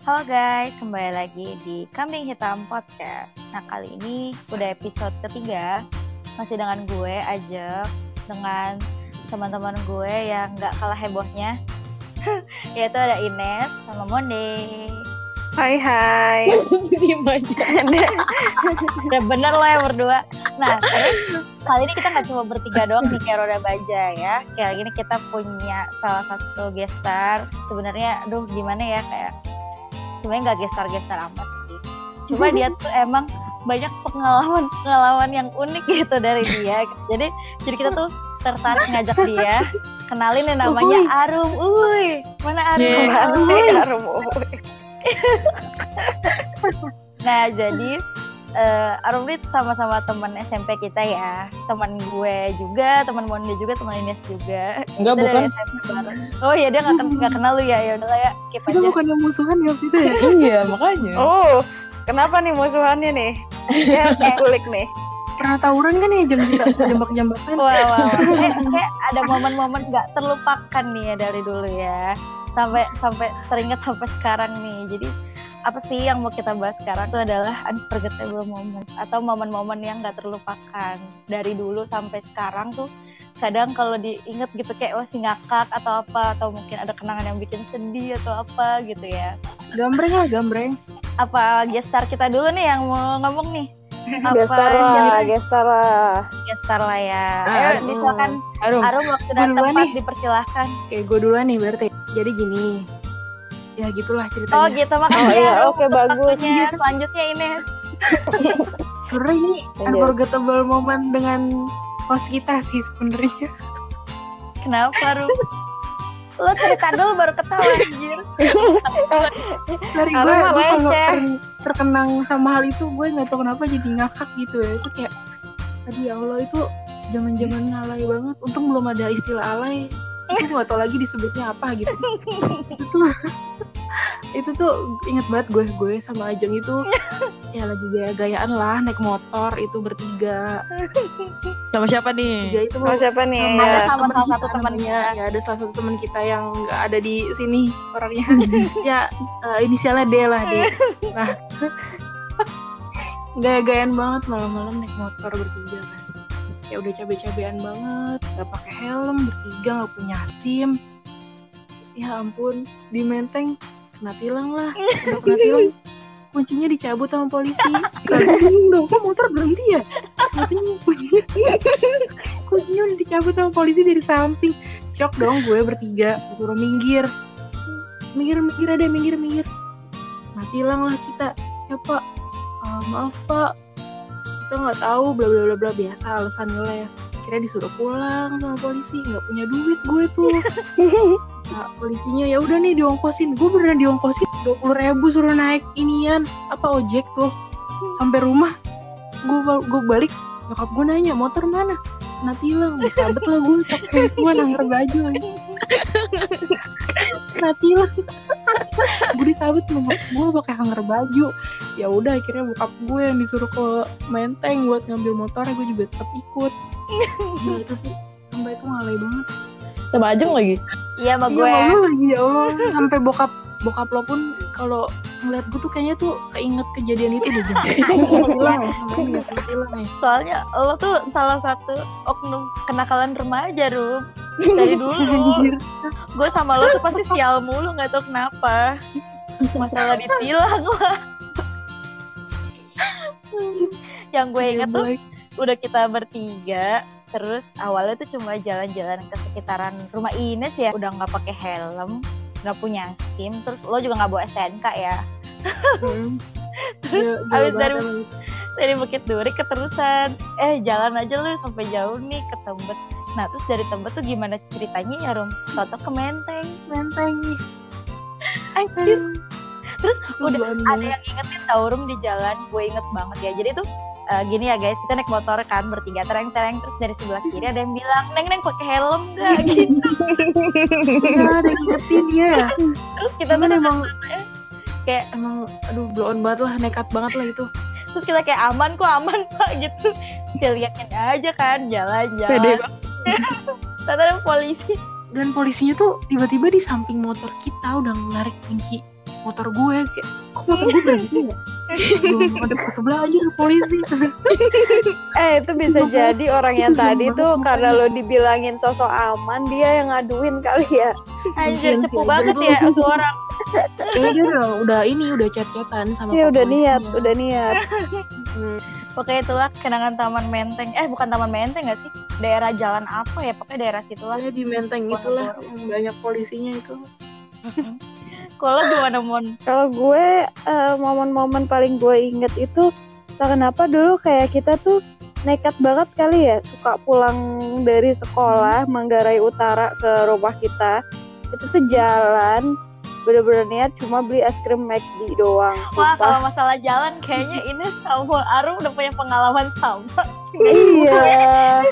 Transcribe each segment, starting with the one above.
Halo guys, kembali lagi di Kambing Hitam Podcast. Nah kali ini udah episode ketiga, masih dengan gue aja, dengan teman-teman gue yang gak kalah hebohnya, yaitu ada Ines sama Monde. Hai hai. Udah bener loh ya berdua. Nah, terus kali ini kita nggak cuma bertiga doang nih kayak roda baja ya. Kayak gini kita punya salah satu gestar. Sebenarnya, aduh gimana ya kayak sebenarnya nggak gestar-gestar amat sih. Cuma dia tuh emang banyak pengalaman-pengalaman yang unik gitu dari dia. Jadi jadi kita tuh tertarik ngajak dia kenalin nih namanya Uhuy. Arum. Uy, mana Arum? Yeah. Uy. Harum uy. Nah, jadi eh ini sama-sama teman SMP kita ya. Teman gue juga, teman Monde juga, teman Ines juga. Enggak Kita bukan. SMP bareng. Oh iya dia nggak ken- kenal lu ya. Ya udah lah ya, Kita aja. bukannya musuhan ya waktu itu ya? iya makanya. Oh, kenapa nih musuhannya nih? Ya, kulik nih. Pernah tawuran kan ya jam jambak-jambakan? Wah, wah, wah. Kayak, kayak ada momen-momen nggak terlupakan nih ya dari dulu ya. Sampai sampai teringat sampai sekarang nih. Jadi apa sih yang mau kita bahas sekarang itu adalah unforgettable moment atau momen-momen yang nggak terlupakan dari dulu sampai sekarang tuh kadang kalau diinget gitu kayak masih ngakak atau apa atau mungkin ada kenangan yang bikin sedih atau apa gitu ya Gambreng lah, gambreng. apa gestar kita dulu nih yang mau ngomong nih apa Gestar lah, yang gestar lah. gestar lah ya Ah, ayo misalkan Aduh, Arum waktu dan tempat nih. dipersilahkan kayak gue duluan nih berarti. Jadi gini, ya gitulah oh ceritanya. gitu makasih Oh, ya iya, oke, untuk bagus. waktunya. selanjutnya ini Sebenernya ini Lanjut. unforgettable moment dengan host kita sih sebenarnya. kenapa Rum lo cerita dulu baru ketawa anjir Dari gue, gue kalau ter- terkenang sama hal itu, gue nggak tahu kenapa jadi ngakak gitu ya. Itu kayak, aduh ya Allah itu zaman-zaman alay banget. Untung belum ada istilah alay. Itu nggak tahu lagi disebutnya apa gitu. itu tuh, itu tuh inget banget gue gue sama Ajeng itu ya lagi gaya-gayaan lah naik motor itu bertiga. Sama siapa nih? Tiga itu Sama siapa nih? sama Ada Ya. sama temen salah satu teman namanya. kita. ya ada salah satu teman kita yang nggak ada di sini orangnya ya eh, inisialnya D lah D nah gaya-gayaan banget malam-malam naik motor bertiga kan ya udah cabe-cabean banget nggak pakai helm bertiga nggak punya sim. Ya ampun di menteng kena tilang lah. Udah kena tilang kuncinya dicabut sama polisi. Bingung dong kok motor berhenti ya? Kuncinya udah dicabut sama polisi dari samping. Shock dong gue bertiga suruh minggir. Minggir minggir ada minggir minggir. Nah tilang lah kita. Ya pak. "Ah, maaf pak kita nggak tahu bla bla bla bla biasa alasan ngeles kira disuruh pulang sama polisi nggak punya duit gue tuh. Nah, polisinya ya udah nih diongkosin. Gue beneran diongkosin dua puluh ribu suruh naik inian apa ojek tuh. Sampai rumah gue gue balik nyokap gue nanya motor mana? Kena tilang disabet lah gue pakai gue nangger baju lagi kena tilang gue disabet gue pakai hanger baju. Ya udah akhirnya bokap gue yang disuruh ke menteng buat ngambil motor gue juga tetap ikut. Nah, itu sih. Sampai itu ngalai banget. Sama Ajeng lagi. iya sama Iya, gue. malu lagi ya Allah. Sampai bokap bokap lo pun kalau ngeliat gue tuh kayaknya tuh keinget kejadian itu deh ya. Soalnya lo tuh salah satu oknum kenakalan remaja Rum dari dulu gue sama lo tuh pasti sial mulu nggak tahu kenapa. Masalah ditilang lah. Yang gue inget tuh udah kita bertiga terus awalnya tuh cuma jalan-jalan ke sekitaran rumah Ines ya udah nggak pakai helm nggak punya sim terus lo juga nggak bawa STNK ya. Hmm. Terus abis dari- dari Bukit Duri keterusan. Eh jalan aja lu sampai jauh nih ke Tembet nah terus dari Tembet tuh gimana ceritanya ya Rum? Toto ke Menteng. Menteng. Anjir. terus Itu udah duaan ada banget. yang ingetin tau Rum di jalan. Gue inget banget ya. Jadi tuh eh, gini ya guys. Kita naik motor kan bertiga tereng-tereng. Terus dari sebelah kiri ada yang bilang neng neng pakai helm gak gitu Iya, ada yang ingetin ya. Terus kita tuh emang kayak emang aduh blow on banget lah nekat banget lah itu. Terus kita kayak aman kok aman pak gitu. Kita liatin aja kan Pede jalan-jalan ternyata ada polisi dan polisinya tuh tiba-tiba di samping motor kita udah narik kunci motor gue kayak kok motor gue berhenti ya Terus gue ada belajar polisi Eh itu bisa jadi orang yang tadi tuh karena lo dibilangin sosok aman dia yang ngaduin kali ya. Anjir, cepu banget dulu. ya orang. Dia udah, ini udah chat-chatan sama Iya udah niat, udah niat. Hmm. Oke itulah kenangan Taman Menteng. Eh bukan Taman Menteng gak sih? Daerah jalan apa ya? Pokoknya daerah situlah. Ya, di Menteng itulah yang banyak polisinya itu Kalau gimana Mon? Kalau gue eh, momen-momen paling gue inget itu entah kenapa dulu kayak kita tuh nekat banget kali ya suka pulang dari sekolah Manggarai Utara ke rumah kita itu tuh jalan bener-bener niat cuma beli es krim McD doang Wah sumpah. kalau masalah jalan kayaknya ini sama Arum udah punya pengalaman sama. iya.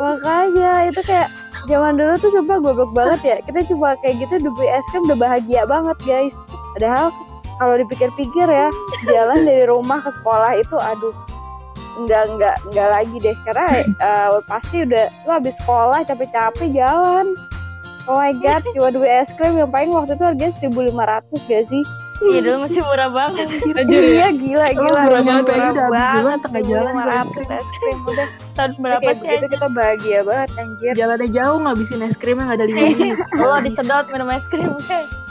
Makanya itu kayak zaman dulu tuh sumpah goblok banget ya. Kita cuma kayak gitu udah beli es krim udah bahagia banget guys. Padahal kalau dipikir-pikir ya jalan dari rumah ke sekolah itu aduh enggak enggak enggak lagi deh. Karena eh, pasti udah lu habis sekolah capek-capek jalan oh my god cuma beli es krim yang paling waktu itu harganya 1500 gak sih Iya dulu masih murah banget. Anjir ya. iya gila gila murah banget, murah banget tengah jalan jual es 1500 es krim udah Tahun berapa sih? begitu kita bahagia banget anjir jalannya jauh ngabisin es krimnya nggak ada lima menit Oh, disedot minum es krim.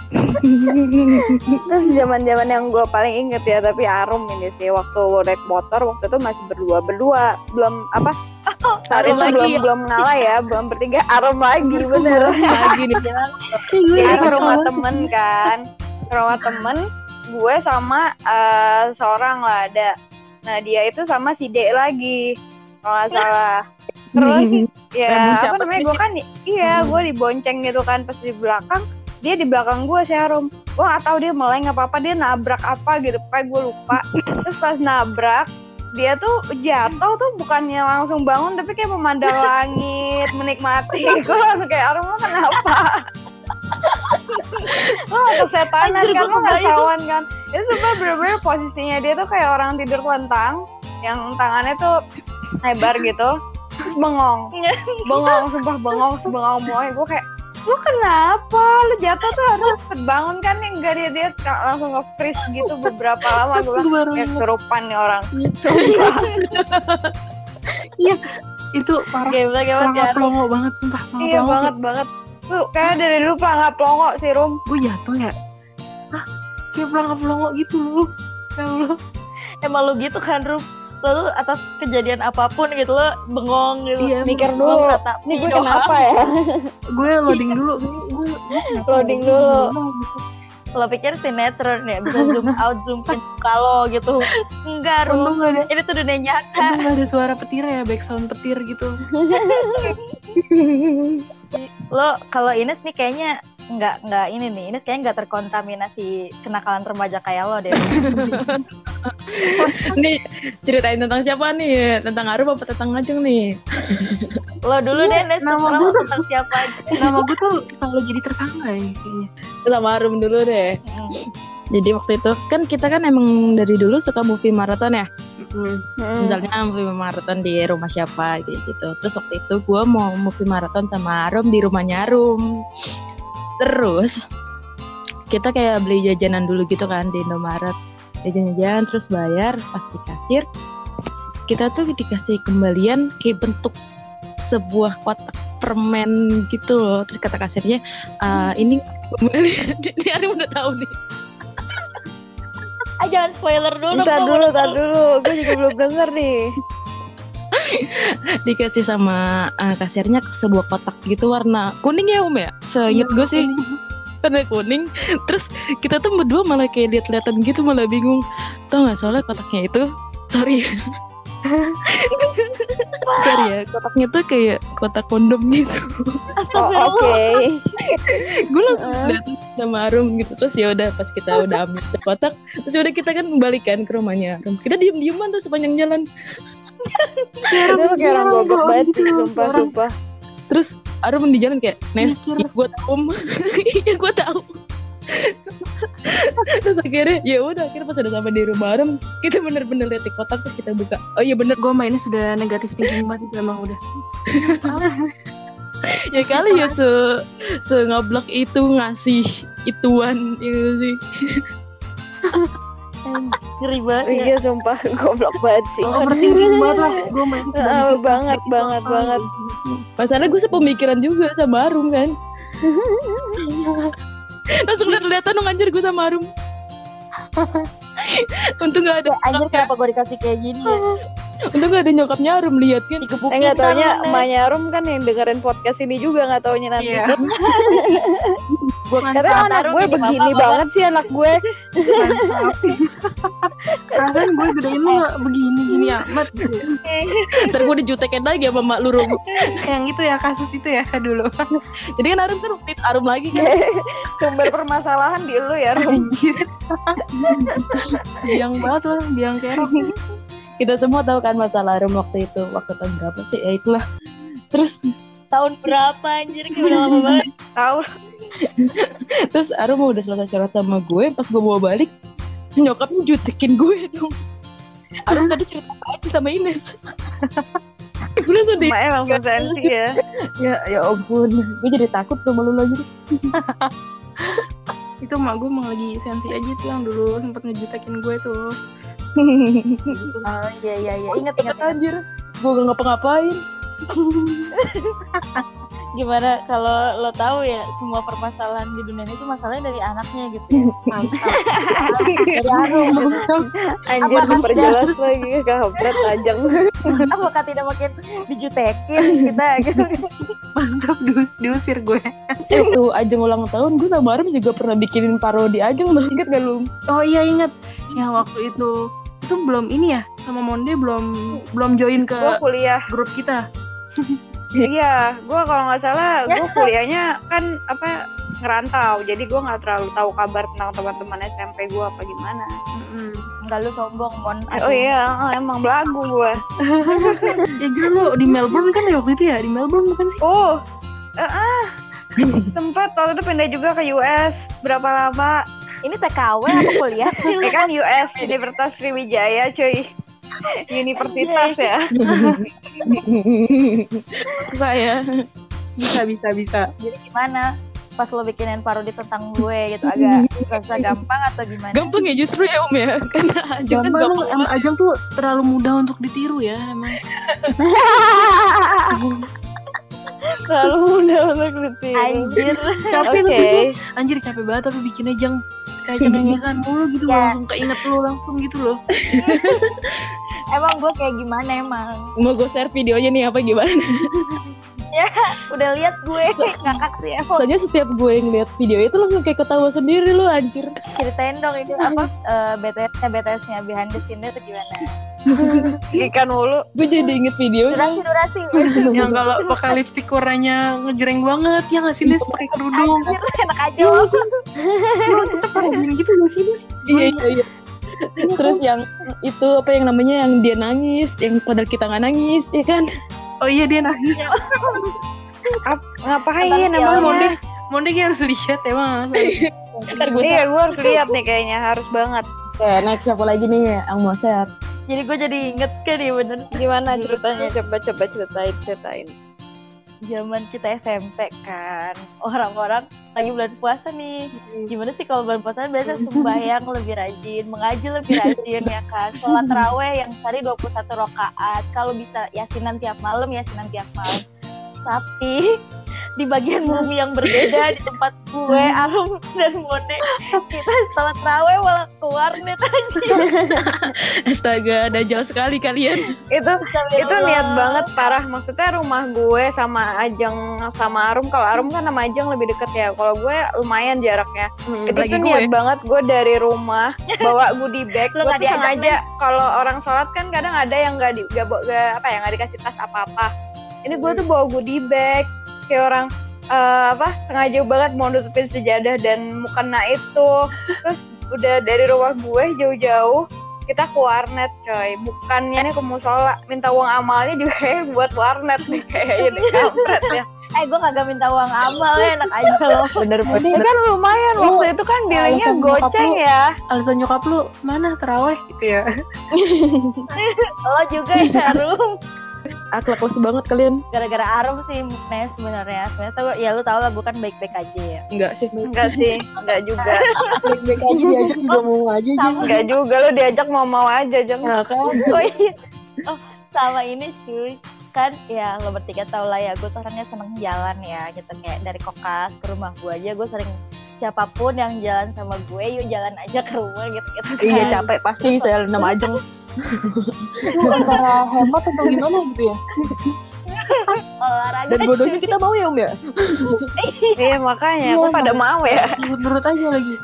Terus zaman-zaman yang gue paling inget ya tapi arum ini sih waktu naik motor waktu itu masih berdua berdua belum apa? Saat Arum itu lagi belum ya? belum ngalah ya belum bertiga arum lagi bener. Lagi nih. ya ke rumah temen kan ke rumah temen gue sama eh, seorang lah ada. Nah dia itu sama si D lagi kalau nggak salah. Terus ya apa namanya gue kan iya gue dibonceng gitu kan pas di belakang dia di belakang gue si Arum gue nggak tahu dia meleng apa apa dia nabrak apa gitu. Kayak gue lupa. Terus pas nabrak dia tuh jatuh tuh bukannya langsung bangun tapi kayak memandang langit menikmati. Gue langsung kayak Arum lo kenapa? Lo kesetanan kan lo nggak tahuan kan. Itu sebenarnya bener-bener posisinya dia tuh kayak orang tidur telentang yang tangannya tuh lebar gitu. Terus bengong. Bengong sumpah bengong bengong boy gue kayak lu kenapa? Lu jatuh tuh harus cepet bangun kan enggak dia dia langsung nge-freeze gitu beberapa lama. Gue bilang kayak kesurupan nih orang. Itu parah. Gimana gimana pelangga ya? pelongo banget entah pelongo iya banget banget. Tuh kayak dari dulu pelangga pelongo sih rum? Gue jatuh ya? Hah? kayak pelangga pelongo gitu lu? Ya Allah. Emang lu gitu kan Rum? Lalu atas kejadian apa pun gitu lo bengong gitu. iya mikir Lo dulu ini gue doang. kenapa ya gue loading dulu gue gue Loading dulu. Lo pikir sinetron ya bisa zoom out zoom in kalau gitu. Enggak untung Rum. gak ada Ini tuh dunia nyata. untung gak ada suara petir ya back sound petir gitu Lo kalau Ines nih kayaknya nggak nggak ini nih Ines kayaknya nggak terkontaminasi kenakalan remaja kayak lo deh. Nih ceritain tentang siapa nih? Tentang Arum apa tentang Ajeng nih? Lo dulu deh Ines nama gue lo tentang siapa aja. nama gue tuh selalu jadi tersangka ya kayaknya Sama Arum dulu deh. Mm. Jadi waktu itu kan kita kan emang dari dulu suka movie maraton ya. Hmm. Misalnya movie maraton di rumah siapa gitu. Terus waktu itu gue mau movie maraton sama Arum di rumahnya Arum. Terus kita kayak beli jajanan dulu gitu kan di Indomaret. Jajan-jajan terus bayar pas di kasir. Kita tuh dikasih kembalian kayak bentuk sebuah kotak permen gitu loh. Terus kata kasirnya, "Ah, ini kembalian. Ini Arum udah tahu nih. Ah jangan spoiler dulu. Ntar dulu, ntar dulu. Gue juga belum denger nih. dikasih sama uh, kasirnya sebuah kotak gitu warna kuning ya um ya? Seinget gue sih. Warna kuning. Terus kita tuh berdua malah kayak liat-liatan gitu malah bingung. Tau nggak soalnya kotaknya itu sorry. Sorry ya kotaknya tuh kayak kotak kondom gitu. Oh, Astagfirullah. oke. gue langsung datang sama Arum gitu terus ya udah pas kita udah ambil kotak terus udah kita kan balikan ke rumahnya. Arum kita diem dieman tuh sepanjang jalan Kayak orang goblok banget sih, sumpah, sumpah. terus Arum di jalan kayak Nes iya gue tahu Om." iya gue tahu terus akhirnya ya udah akhirnya pas udah sampai di rumah Arum kita bener-bener lihat di kotak terus kita buka. Oh iya bener. Gue mainnya sudah negatif thinking banget itu emang udah. Ya kali ya se se ngoblok itu ngasih ituan gitu sih Ngeri banget ya. Iya sumpah goblok banget sih. overthinking banget lah gue main Ah, banget banget banget. Masalahnya gue sepemikiran juga sama Arum kan. Langsung lihat-lihatan dong anjir gue sama Arum. Untung gak ada Ya, anjir kenapa gue dikasih kayak gini ya? Untung gak ada nyokapnya Arum lihat kan. Eh nggak taunya kan, emaknya Rum kan yang dengerin podcast ini juga nggak taunya nanti. Iya. Gua Mantap, anak Arum gue begini banget sih anak gue. perasaan gue gedein lu begini gini amat. Ntar gue dijutekin lagi sama mak lu yang itu ya kasus itu ya dulu Jadi kan Arum kan update Arum lagi kan. Sumber permasalahan di lu ya Rum. anjir biang banget lah biang kerok Kita semua tahu kan masalah Arum waktu itu. Waktu tahun berapa sih? Ya itulah. Terus Tahun berapa anjir kayak udah lama banget. Tahu. terus Arum udah selesai curhat sama gue. Pas gue mau balik, nyokapnya jutekin gue dong. Arum tadi cerita apa aja sama Ines. gue langsung deh. Emaknya langsung sensi ya. Ya, ya ampun. Gue jadi takut sama lu lagi. itu mak gue emang lagi sensi aja tuh yang dulu sempet ngejutekin gue tuh Oh iya iya iya ingat ingat. Anjir. Gue gak ngapa-ngapain. Gimana kalau lo tahu ya semua permasalahan di dunia ini tuh masalahnya dari anaknya gitu ya. mantap Dari Arum. Anjir diperjelas lagi kampret ajang. Apakah tidak makin dijutekin kita gitu. mantap diusir gue Itu ajang ulang tahun gue sama Arum juga pernah bikinin parodi ajang loh. Ingat gak lu? oh iya inget yang waktu itu itu belum ini ya sama Monde belum belum join ke Gue kuliah. grup kita Iya, gue kalau nggak salah gue kuliahnya kan apa ngerantau, jadi gue nggak terlalu tahu kabar tentang teman-teman SMP gue apa gimana. Enggak lu sombong mon. Oh iya, emang belagu gue. ya gila lu di Melbourne kan ya waktu itu ya di Melbourne bukan sih Oh, ah, sempat waktu itu pindah juga ke US. Berapa lama? Ini TKW apa kuliah sih? Ya kan US Universitas Sriwijaya, cuy. Universitas ya. Saya. bisa bisa bisa Jadi gimana? Pas lo bikinin parodi tentang gue gitu agak susah-susah gampang atau gimana? Gampang ya justru ya Om ya. Karena ajang kan Gampang emang, Ajeng tuh terlalu mudah untuk ditiru ya emang Terlalu mudah untuk ditiru. Anjir. capek tuh anjir capek banget tapi bikinnya jang kayak cengengesan mulu gitu loh, Ya. langsung keinget lu langsung gitu loh Emang gue kayak gimana emang? Mau gue share videonya nih apa gimana? Udah lihat gue ngakak sih emang. Soalnya setiap gue ngeliat video itu langsung kayak ketawa sendiri lu anjir. Ceritain dong itu apa eh, BTS-nya BTS-nya behind the scene itu gimana? Ikan mulu. Gue jadi inget videonya. Durasi durasi. yang kalau pakai lipstick warnanya ngejreng banget ya nggak sih Nis pakai kerudung enak aja lo. kita pernah gini gitu nggak sih Nis Iya iya iya. Terus yang itu apa yang namanya yang dia nangis, yang padahal kita nggak nangis, ya kan? Oh iya dia nangis Ngapain Nonton emang filmnya. Monde? Monde kayak harus lihat emang Ntar gue Iya, gue harus lihat nih kayaknya harus banget. Oke, next siapa lagi nih yang mau share? Jadi gue jadi inget kan ya bener Gimana ceritanya? Coba coba ceritain ceritain. Zaman kita SMP kan. Orang-orang lagi bulan puasa nih. Gimana sih kalau bulan puasa? Biasa sembahyang lebih rajin mengaji lebih rajin ya kan? Sholat terawih yang sehari 21 rakaat. Kalau bisa yasinan tiap malam yasinan tiap malam. Tapi di bagian bumi yang berbeda di tempat gue Arum dan Mone kita sholat terawih malah ke warnet aja Astaga, dajal sekali kalian. Itu itu niat banget parah. Maksudnya rumah gue sama Ajeng sama Arum. Kalau Arum kan sama Ajeng lebih deket ya. Kalau gue lumayan jaraknya. itu lagi tuh gue niat banget gue dari rumah bawa goodie bag. Lu gue tuh sengaja kalau orang sholat kan kadang ada yang nggak di nggak bawa- nggak- apa ya nggak dikasih tas apa apa. Ini gue tuh bawa goodie bag kayak orang eh, apa sengaja banget mau nutupin sejadah dan mukena itu. Terus udah dari rumah gue jauh-jauh kita ke warnet coy. Bukannya ke musola minta uang amalnya juga buat warnet nih kayaknya deh kampret ya. Eh gue kagak minta uang amal ya enak aja loh. Bener ini bener. kan lumayan waktu itu kan nyokap goceng lu. ya. Alasan nyokap lu mana teraweh? Gitu ya. Lo juga ya Rum Akhlak banget kalian. gara-gara Arum sih Nes sebenarnya sebenarnya tuh ya lu tau lah gue kan baik-baik aja ya Enggak sih. Enggak sih, enggak juga. Baik-baik aja diajak juga mau aja Enggak juga lu diajak mau-mau aja, Jeng. Nah, kan. oh iya oh sama ini cuy kan ya lo bertiga tau lah ya gue tuh orangnya seneng jalan ya gitu kayak dari kokas ke rumah gue aja gue sering siapa pun yang jalan sama gue yuk jalan aja ke rumah gitu gitu Iya capek pasti saya nama ajeng. Itu antara hemat atau gimana gitu ya? olahraga Dan bodohnya kita mau ya om ya. Iya, makanya Iya, aku pada mau ya. Nurut-nurut aja lagi.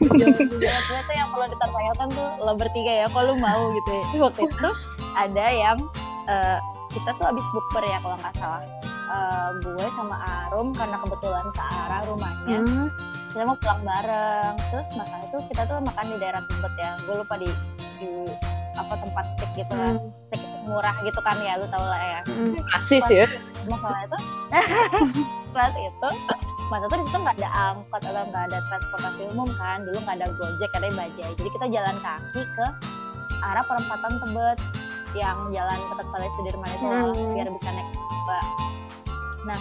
Ya, ternyata yang perlu ditanyakan tuh lo bertiga ya kalau lu mau gitu ya waktu itu ada yang eh, kita tuh abis bukber ya kalau nggak salah Eh, gue sama Arum karena kebetulan searah rumahnya Hmm. kita mau pulang bareng terus masalah itu kita tuh makan di daerah Tebet ya gue lupa di di apa tempat steak gitu lah. Steak murah gitu kan ya lu tau lah ya. Asis ya. masalah itu. Saat itu masa itu di situ nggak ada angkot atau nggak ada transportasi umum kan. Dulu nggak ada gojek ada bajai jadi kita jalan kaki ke arah perempatan tebet yang jalan ke Tetel Sudirman itu loh, Hmm. biar bisa naik Mbak. nah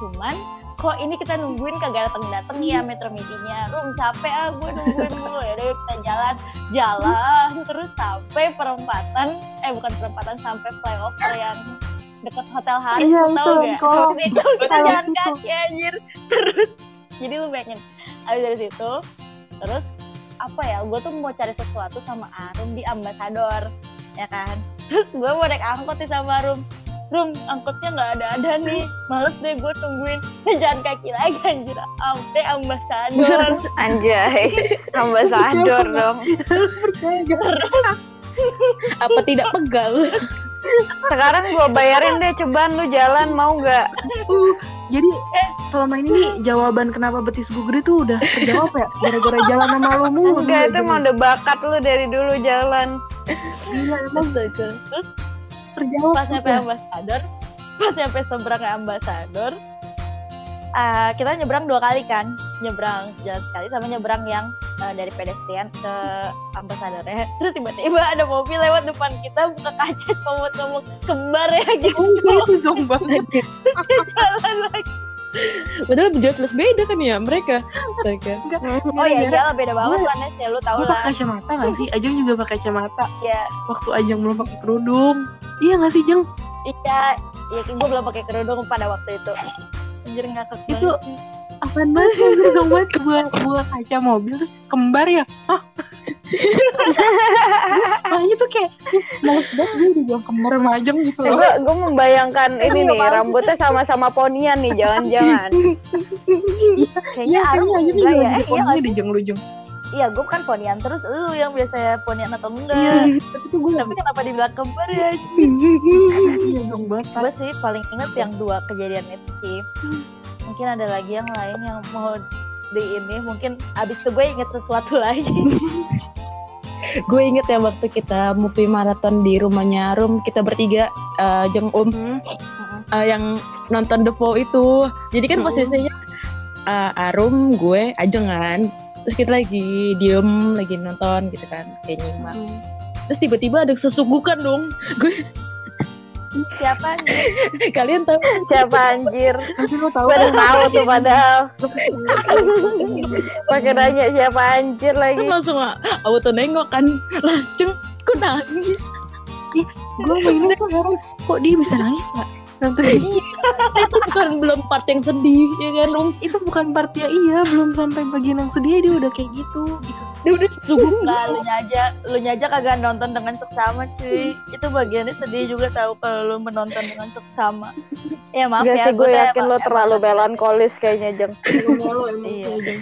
cuman kok ini kita nungguin kagak dateng dateng ya metro mininya rum capek ah gue nungguin mulu. Ya udah kita jalan jalan terus sampai perempatan eh bukan perempatan sampai flyover yang dekat hotel Haris Iya, tau gak? Habis itu kita jalan kaki anjir. Terus jadi lu bayangin abis dari situ terus apa ya gue tuh mau cari sesuatu sama Arum di Ambasador ya kan? Terus gue mau naik angkot nih sama Arum Rum, angkotnya nggak ada-ada nih. Males deh gue tungguin jalan kaki lagi anjir. Sampai ambasador. Anjay, ambasador dong. Apa tidak pegal? Sekarang gua bayarin deh cobaan lu jalan mau nggak? Uh, jadi selama ini nih jawaban kenapa betis gue gede tuh udah terjawab ya gara-gara jalan sama lu mulu. Enggak, itu emang udah bakat lu dari dulu jalan. Iya emang Astaga. Terjawab. pas nyampe ambasador pas nyampe seberangnya ambasador eh, kita nyebrang dua kali kan nyebrang jalan sekali sama nyebrang yang eh, dari pedestrian ke ambasadornya terus tiba-tiba ada mobil lewat depan kita buka kaca cuma buat ngomong kembar ya gitu itu zong banget. jalan lagi Padahal jelas beda kan ya mereka. Oh iya jalan beda banget lah Nes ya lu tau lah pakai kacamata gak sih? Ajeng juga pakai kacamata. ya Waktu Ajeng belum pakai kerudung. Iya gak sih Jeng? iya ya gue belum pakai kerudung pada waktu itu anjir ngakak Itu- banget Apaan banget lu zong banget buah buah kaca mobil terus kembar ya? Hah? Makanya tuh kayak males banget gue dibilang kembar sama Ajeng gitu loh. Gue gue membayangkan ini nih rambutnya sama-sama ponian nih jangan-jangan. kayaknya Iya, Arum kayaknya Ajeng enggak juga ya eh, iya di Jeng lu Jeng. Iya, gue kan ponian terus lu yang biasanya ponian atau enggak. Iya, tapi tuh gue Tapi kenapa dibilang kembar ya? Gue sih paling inget yang dua kejadian itu sih. Mungkin ada lagi yang lain yang mau di ini mungkin abis itu gue inget sesuatu lagi Gue inget ya waktu kita movie maraton di rumahnya Rum kita bertiga eh, jeng Om eh, yang nonton The Fall itu. Jadi kan Mm-mm. posisinya eh, Arum, gue, Ajengan. Terus kita lagi diem, lagi nonton gitu kan, kayak nyimak. Terus tiba-tiba ada sesugukan dong. siapa nih Kalian tahu kan Siapa anjir? Tapi lu tahu Gue udah kan? tahu tuh padahal. Pakai nanya siapa anjir lagi. langsung auto nengok kan. Jeng, kok nangis? gue mainnya tuh heran kok dia bisa nangis gak nonton ini itu bukan belum part yang sedih ya kan Om itu bukan part ya iya belum sampai bagian yang sedih dia udah kayak gitu gitu dia udah sungguh Enggak, lu nyaja, lu nyaja kagak nonton dengan seksama cuy. Itu bagiannya sedih juga tahu kalau lu menonton dengan seksama. Ya maaf Gak ya, sih gue yakin lo terlalu melankolis kayaknya Jeng. Iya. Jeng.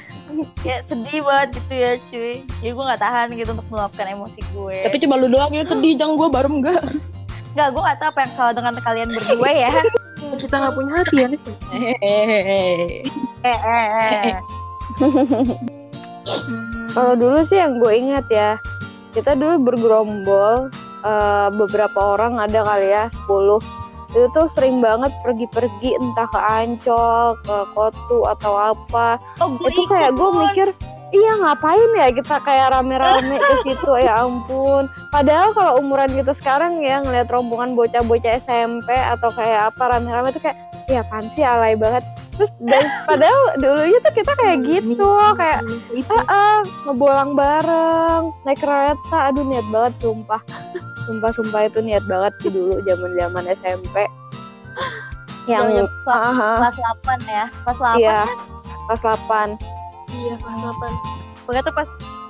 kayak sedih banget gitu ya cuy. Jadi gue gak tahan gitu untuk meluapkan emosi gue. tapi cuma lu doang yang sedih jangan gue baru enggak Enggak, gue gak tahu apa yang salah dengan kalian berdua ya. kita nggak punya hati ya nih eh, eh, eh. Kalau dulu sih yang gue ingat ya, kita dulu bergerombol eh, beberapa orang ada kali ya 10 itu tuh sering banget pergi-pergi entah ke Ancol, ke Kotu atau apa. Oh, itu kayak gue mikir iya ngapain ya kita kayak rame-rame ke situ? Ya ampun. Padahal kalau umuran kita sekarang ya ngeliat rombongan bocah-bocah SMP atau kayak apa rame-rame tuh kayak ya apaan sih? Alay banget. Terus dan padahal dulunya tuh kita kayak gitu kayak itu ah ah, ngebolang bareng naik kereta. Aduh niat banget sumpah. Sumpah sumpah itu niat banget sih dulu zaman zaman SMP yang kelas, ah, ah, kelas 8 ya. Kelas 8 iya kan. kelas 8 iya kelas delapan. Pokoknya tuh pas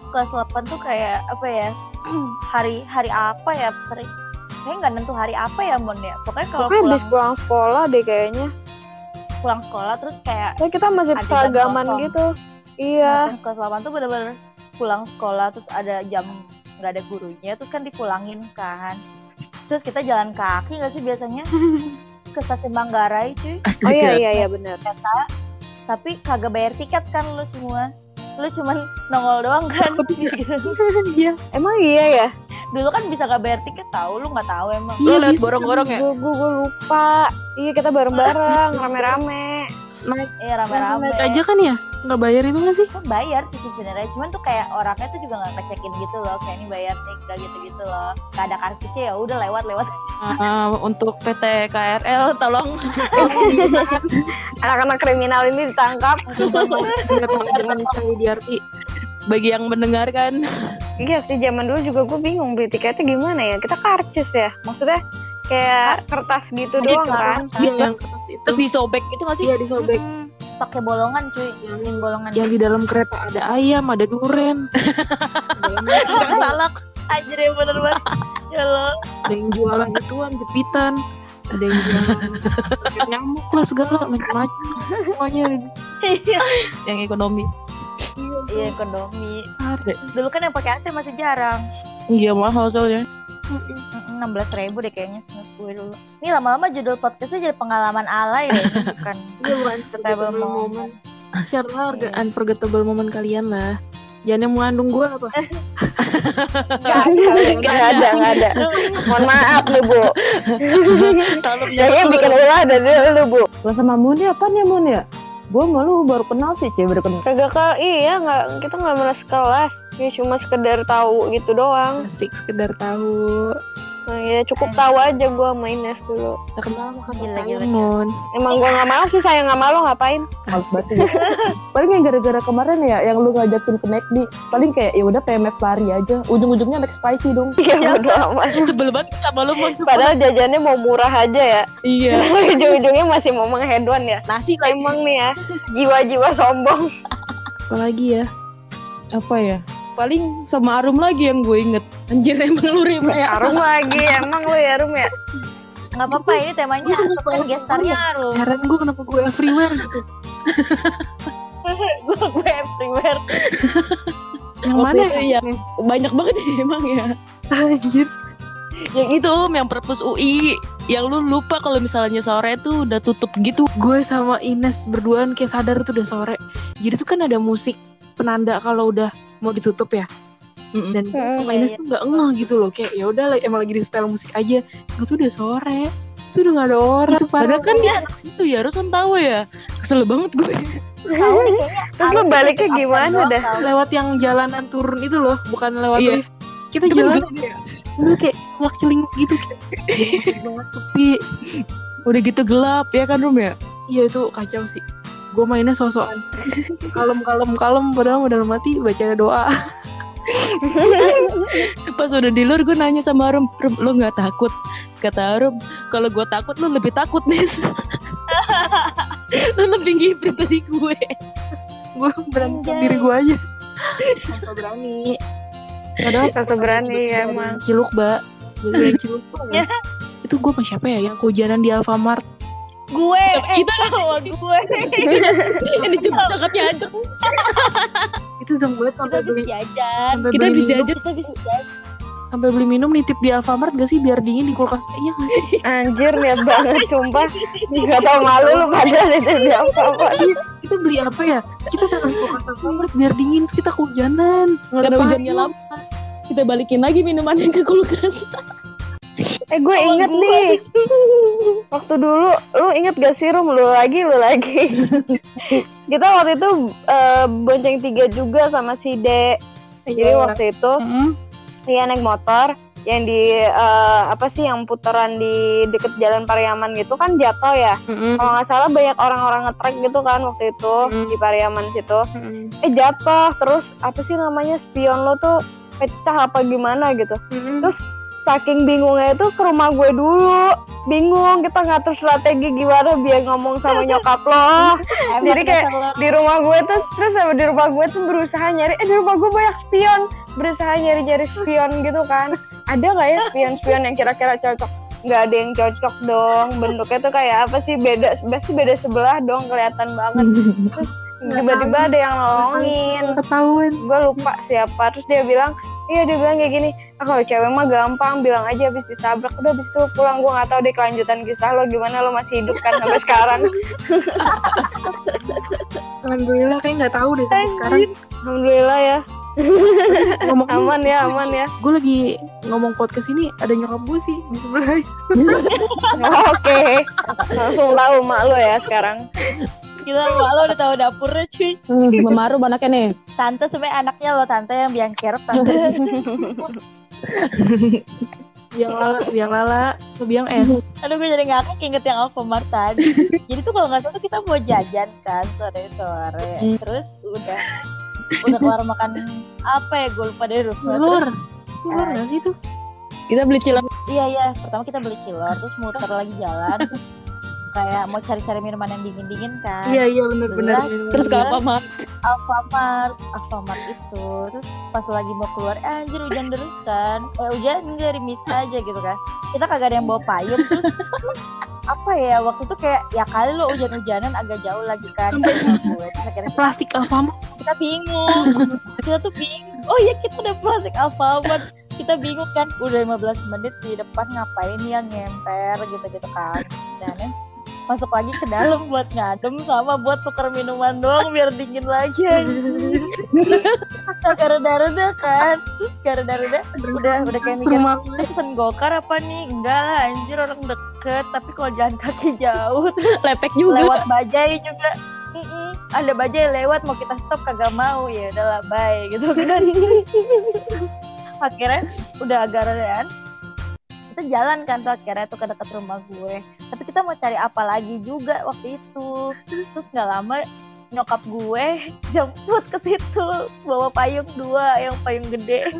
kelas 8 tuh kayak apa ya? hari hari apa ya? Sering kayaknya nggak nentu hari apa ya Mon ya. Pokoknya kalau pulang habis pulang sekolah deh kayaknya. pulang sekolah terus kayak Kayak kita masih seragaman gitu. Iya. Nah, kelas 8 tuh bener-bener pulang sekolah terus ada jam nggak ada gurunya terus kan dipulangin kan. Terus kita jalan kaki nggak sih biasanya? Ke stasiun Manggarai cuy. Oh iya iya iya benar kereta tapi kagak bayar tiket kan lu semua. Lu cuman nongol doang kan. Gitu. iya. Emang iya ya? Dulu kan bisa gak bayar tiket tahu lu nggak tahu emang. Lu Iya, liat bisa. gorong-gorong ya? gue gue lupa. Iya kita bareng bareng rame rame naik eh rame-rame naik aja kan ya nggak bayar itu nggak sih? Bayar sih sebenarnya cuman tuh kayak orangnya tuh juga nggak ngecekin gitu loh kayak ini bayar nih gak gitu-gitu loh. Gak ada karcisnya ya udah lewat lewat Ah, untuk PT KRL tolong. Anak-anak kriminal ini ditangkap. Nggak tahu dengan tahu di arti bagi yang mendengarkan. iya sih zaman dulu juga gue bingung beli tiketnya gimana ya. Kita karcis ya maksudnya kayak kertas gitu doang kan. iya yang Terus disobek gitu gak sih? iya disobek Hmm, pakai bolongan cuy. Yang bolongan. Yang di dalam kereta ada ayam ada duren salak. anjir ya bener banget. Ya lo ada yang jualan ituan jepitan. Ada yang jualan nyamuk lah segala. Macam-macam. Semuanya di- Yang ekonomi. iya ekonomi. Dulu kan yang pakai AC masih jarang. Iya mahal soalnya. Enam belas ribu deh kayaknya seingat gue dulu ini lama-lama judul podcastnya jadi pengalaman alay deh bukan Iya, bukan Unforgettable moment. share lah orga- unforgettable moment kalian lah jangan yang mengandung gue apa Gak ada, gak ada, gak ada. Mohon maaf nih bu. Kayaknya bikin ulah dari lu bu. Lah sama Mun ya, apaan ya Mun ya? Gue malu baru kenal sih, Cie, baru kenal. Kagak ke, iya nggak, kita nggak pernah sekelas. Ya cuma sekedar tahu gitu doang. asik sekedar tahu Nah, ya cukup tahu aja gue sama Ines dulu. tak kenal maka Gila, tak gila, tahu non Emang gue nggak mau sih, saya nggak malu ngapain? Males banget ya. Paling yang gara-gara kemarin ya, yang lu ngajakin ke McD, paling kayak ya udah PMF lari aja. Ujung-ujungnya McSpicy dong. Iya bodo amat. Sebel banget sama lu Mon. Padahal jajannya mau murah aja ya. Iya. Ujung-ujungnya masih mau menghedon ya. Nasi lagi. Emang nih ya, jiwa-jiwa sombong. apalagi ya Apa ya? Paling sama Arum lagi yang gue inget. Anjir emang lu Rim ya. Arum lagi, emang lu ya Arum ya? nggak apa-apa ini temanya kan gestarnya Arum heran gue kenapa gue everywhere gitu gue gue everywhere yang mana itu yang banyak banget ya emang ya. anjir Yang itu Om, yang perpus UI. Yang lu lupa kalau misalnya sore tuh udah tutup gitu. gue sama Ines berduaan kayak sadar tuh udah sore jadi tuh kan ada musik penanda kalau udah mau ditutup ya Mm-mm. dan Hmm, iya, iya. tuh nggak ngeh gitu loh kayak ya udah lah, emang lagi di style musik aja gue tuh udah sore itu udah gak ada orang Padahal kan dia anak itu ya, harus kan tahu ya. Kesel banget gue. Terus lu Arum baliknya gimana dah? lewat yang jalanan turun itu loh bukan lewat Iya. lift kita jalan itu kayak nggak celinguk gitu kayak banget sepi Udah gitu gelap ya kan Rum ya? iya itu kacau sih gue mainnya sosokan kalem kalem kalem padahal udah mati baca doa Pas udah di luar gue nanya sama Arum, Rum lu nggak takut? Kata Arum, kalau gue takut lu lebih takut nih. lu lebih ngibrit dari gue. gue berani Anjay. diri gue aja sampai berani padahal Satu berani ya emang. ciluk mbak gue ciluk Mbak. itu gue sama siapa ya yang kehujanan di Alfamart gue eh Kita sama gue. Ini cuma cakapnya aja. itu zong banget sampai beli. jajan. Sampai Kita beli minum. jajan. kita bisa jajan. Sampai beli minum nitip di Alfamart gak sih? Biar dingin di kulkas. Iya gak sih? Anjir niat banget sumpah. Gak tau malu lu padahal itu di apa-apa. kita beli apa ya? Kita di kulkas Alfamart biar dingin terus kita kehujanan. Nggak ada Karena hujannya lama. Kita balikin lagi minumannya ke kulkas. Eh gue inget nih. Waktu dulu, lu inget gak sih Rum? Lu lagi, lu lagi. Kita waktu itu eh, bonceng tiga juga sama si De. Jadi waktu itu Mm-mm. dia naik motor yang di eh, apa sih yang putaran di deket jalan Pariaman gitu kan jatuh ya. Mm-mm. Kalau nggak salah banyak orang-orang ngetrek gitu kan waktu itu Mm. di Pariaman situ. Mm-mm. Eh jatuh terus apa sih namanya spion lo tuh pecah apa gimana gitu. Mm-mm. Terus saking bingungnya itu ke rumah gue dulu. Bingung kita ngatur strategi gimana biar ngomong sama nyokap lo. Jadi kayak di rumah gue tuh terus sama di rumah gue tuh berusaha nyari eh di rumah gue banyak spion. Berusaha nyari nyari spion gitu kan. Ada nggak ya spion spion yang kira-kira cocok? Nggak ada yang cocok dong. Bentuknya tuh kayak apa sih? Beda pasti beda sebelah dong kelihatan banget. Terus tiba-tiba ada yang nolongin. Ketahuan. gue lupa siapa. Terus dia bilang iya dia bilang kayak gini ah kalau cewek mah gampang bilang aja habis ditabrak. Udah habis itu pulang gue nggak tahu deh kelanjutan kisah lo gimana lo masih hidup kan sampai sekarang. Alhamdulillah kayak nggak tahu deh sampai sekarang. alhamdulillah ya. Ngomong aman ya aman ya. Gue lagi ngomong podcast ini ada nyokap gue sih di sebelah. oke. Langsung tahu mak lo ya sekarang Gila, mak lo udah tahu dapurnya cuy. Hmm, memaru anaknya nih. Tante sebenarnya anaknya lo, tante yang biang kerok tante. Biang lala, biang lala, biang es. Aduh gue jadi ngakak inget yang Alfamart tadi. Jadi tuh kalau nggak salah tuh kita mau jajan kan sore-sore. Hmm. Terus udah udah keluar makan apa ya gue lupa deh lupa. Telur. Terus, Telur nggak sih itu? Kita beli cilok. iya iya pertama kita beli cilor terus muter lagi jalan terus kayak mau cari-cari minuman yang dingin-dingin kan. Iya iya benar-benar. Terus ke apa mah? Alfamart, Alfamart itu. Terus pas lagi mau keluar eh, anjir hujan terus kan. Eh hujan dari miss aja gitu kan. Kita kagak ada yang bawa payung. Terus apa ya waktu itu kayak ya kali lo hujan-hujanan agak jauh lagi kan. Akhirnya plastik Alfamart. kita bingung. Kita tuh bingung. Oh ya kita udah plastik Alfamart. Kita bingung kan udah 15 menit di depan ngapain ya ngemper gitu-gitu kan. Dan masuk lagi ke dalam buat ngadem sama buat tuker minuman doang biar dingin lagi anjir. Gara-gara kan gara-gara udah udah kayak mikir Rumah "Ini pesen gokar apa nih? Enggak lah anjir orang deket tapi kalau jalan kaki jauh. Lepek juga. lewat bajai juga. Ada bajai lewat mau kita stop kagak mau. Ya udahlah bye gitu kan. Akhirnya udah agak redan kita jalan kan tuh akhirnya tuh ke dekat rumah gue tapi kita mau cari apa lagi juga waktu itu terus nggak lama nyokap gue jemput ke situ bawa payung dua yang payung gede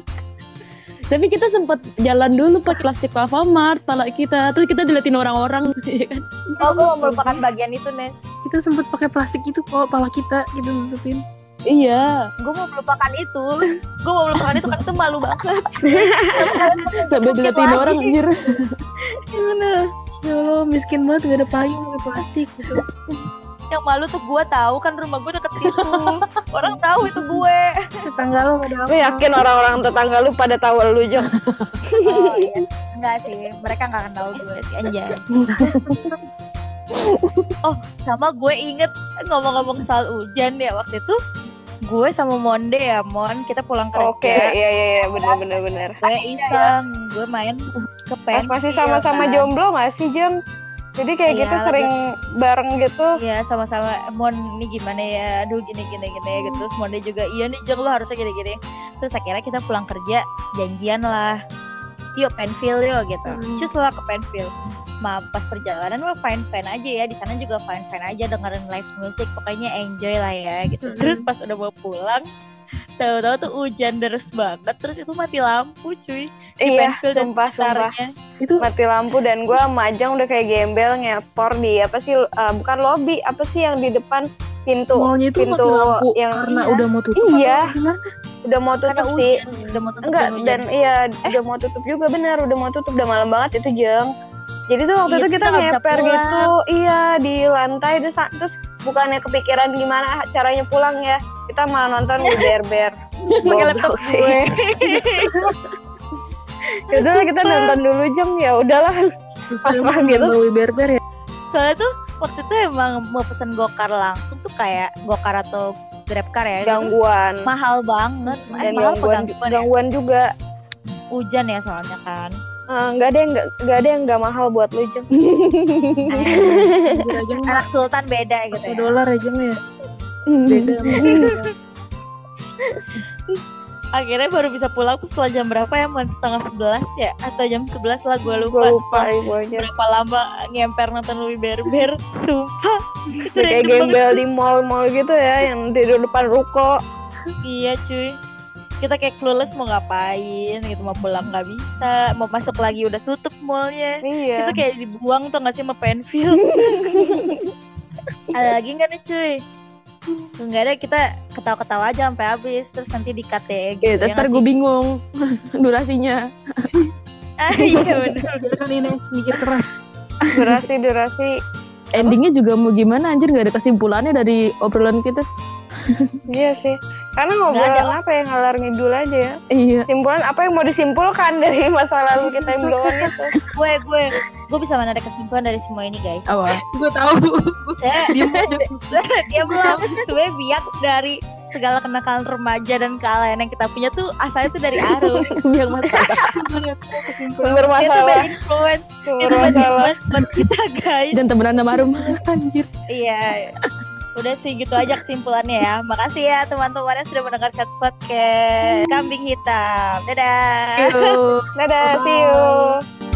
Tapi kita sempat jalan dulu pakai plastik Alfamart, pala kita. Terus kita diliatin orang-orang, ya kan? oh gue mau melupakan bagian itu Nes kita sempat pakai plastik itu kok pala kita gitu tutupin. Iya, gue mau melupakan itu gue mau melupakan itu kan itu malu banget sampai diliatin orang anjir. Gimana? Ya Allah, miskin banget gak ada payung pakai plastik gitu. yang malu tuh gue tahu kan rumah gue deket situ orang tahu itu gue Tetangga lo gak ada apa. Lu yakin orang-orang tetangga lu pada tahu lu Jong? oh iya enggak sih mereka nggak kenal gue sih anjay oh sama gue inget ngomong-ngomong soal hujan ya waktu itu gue sama Monde ya Mon. Kita pulang kerja. Oke, iya iya iya. Benar benar benar. gue iseng. Gue main ke pen masih sama-sama jomblo gak sih Jom? Jadi kayak Iya, gitu sering bareng gitu. Iya sama-sama. Mon ini gimana ya? Aduh gini gini gini gitu. Terus Monde juga Iya nih Jeng lo harusnya gini gini Terus akhirnya kita pulang kerja Janjian lah. Yuk penfield yuk gitu. Hmm. Cus lah ke penfield Ma pas perjalanan mah fine fine aja ya di sana juga fine fine aja dengerin live music pokoknya enjoy lah ya gitu Hmm. terus pas udah mau pulang tahu-tahu tuh hujan deres banget terus itu mati lampu cuy di Iya, Penfield dan sumpah. Itu Mati lampu dan gue majang udah kayak gembel ngepor di apa sih eh, bukan lobby apa sih yang di depan pintu mallnya itu pintu mati lampu yang karena iya. udah mau tutup. Iya. udah mau karena tutup sih hujan udah mau tutup enggak hujan. dan iya udah mau tutup juga bener udah mau tutup udah malam banget itu jeng jadi tuh waktu Iya, itu kita ngeper gitu. Iya di lantai terus terus bukannya kepikiran gimana caranya pulang ya. Kita malah nonton di berber pakai laptop gue. Yaudah lah kita nonton dulu jam ya udahlah. Pas mau gitu. bawa berber ya. soalnya tuh waktu itu emang mau pesen gokar langsung tuh kayak gokar atau grabcar ya. Gangguan. mahal banget. Eh, dan mahal gangguan gangguan ya? gangguan juga. Hujan ya soalnya kan Eh, nggak ada yang nggak ada yang nggak mahal buat lu Jeng. Anak sultan beda gitu satu ya. dolar aja mah ya. Beda. Akhirnya baru bisa pulang tuh setelah jam berapa ya? Man setengah sebelas ya? Atau jam sebelas lah gue lupa, Gue lupa berapa lama ngemper nonton Louis Berber sumpah. Kayak gembel di mall-mall gitu ya, yang di depan ruko. iya cuy kita kayak clueless mau ngapain gitu mau pulang nggak bisa mau masuk lagi udah tutup mallnya Iya. itu kayak dibuang tuh nggak sih sama penfield ada lagi nggak nih cuy nggak ada kita ketawa-ketawa aja sampai habis terus nanti di KTE gitu Iya, ya ntar nggak gue bingung durasinya. ah, iya bener kan ini mikir keras. durasi durasi. Endingnya juga mau gimana anjir nggak ada kesimpulannya dari obrolan kita. Iya sih. Karena Nggak ngobrolan apa ya ngalar ngidul aja ya. Iya. Simpulan apa yang mau disimpulkan dari masa lalu kita yang belum itu? gue gue gue bisa menarik kesimpulan dari semua ini guys Apa? Gue tahu. saya Diam aja. dia belum sebenarnya biak dari segala kenakalan remaja dan kealayan yang kita punya tuh asalnya tuh dari Arum Yang masalah. Sumber dia masalah. bad influence Sumber itu bad masalah. influence buat kita guys Dan temenan sama Arum. Anjir. iya udah sih gitu aja kesimpulannya ya makasih ya teman-teman yang sudah mendengarkan podcast kambing hitam dadah Yuk. Dadah, see you.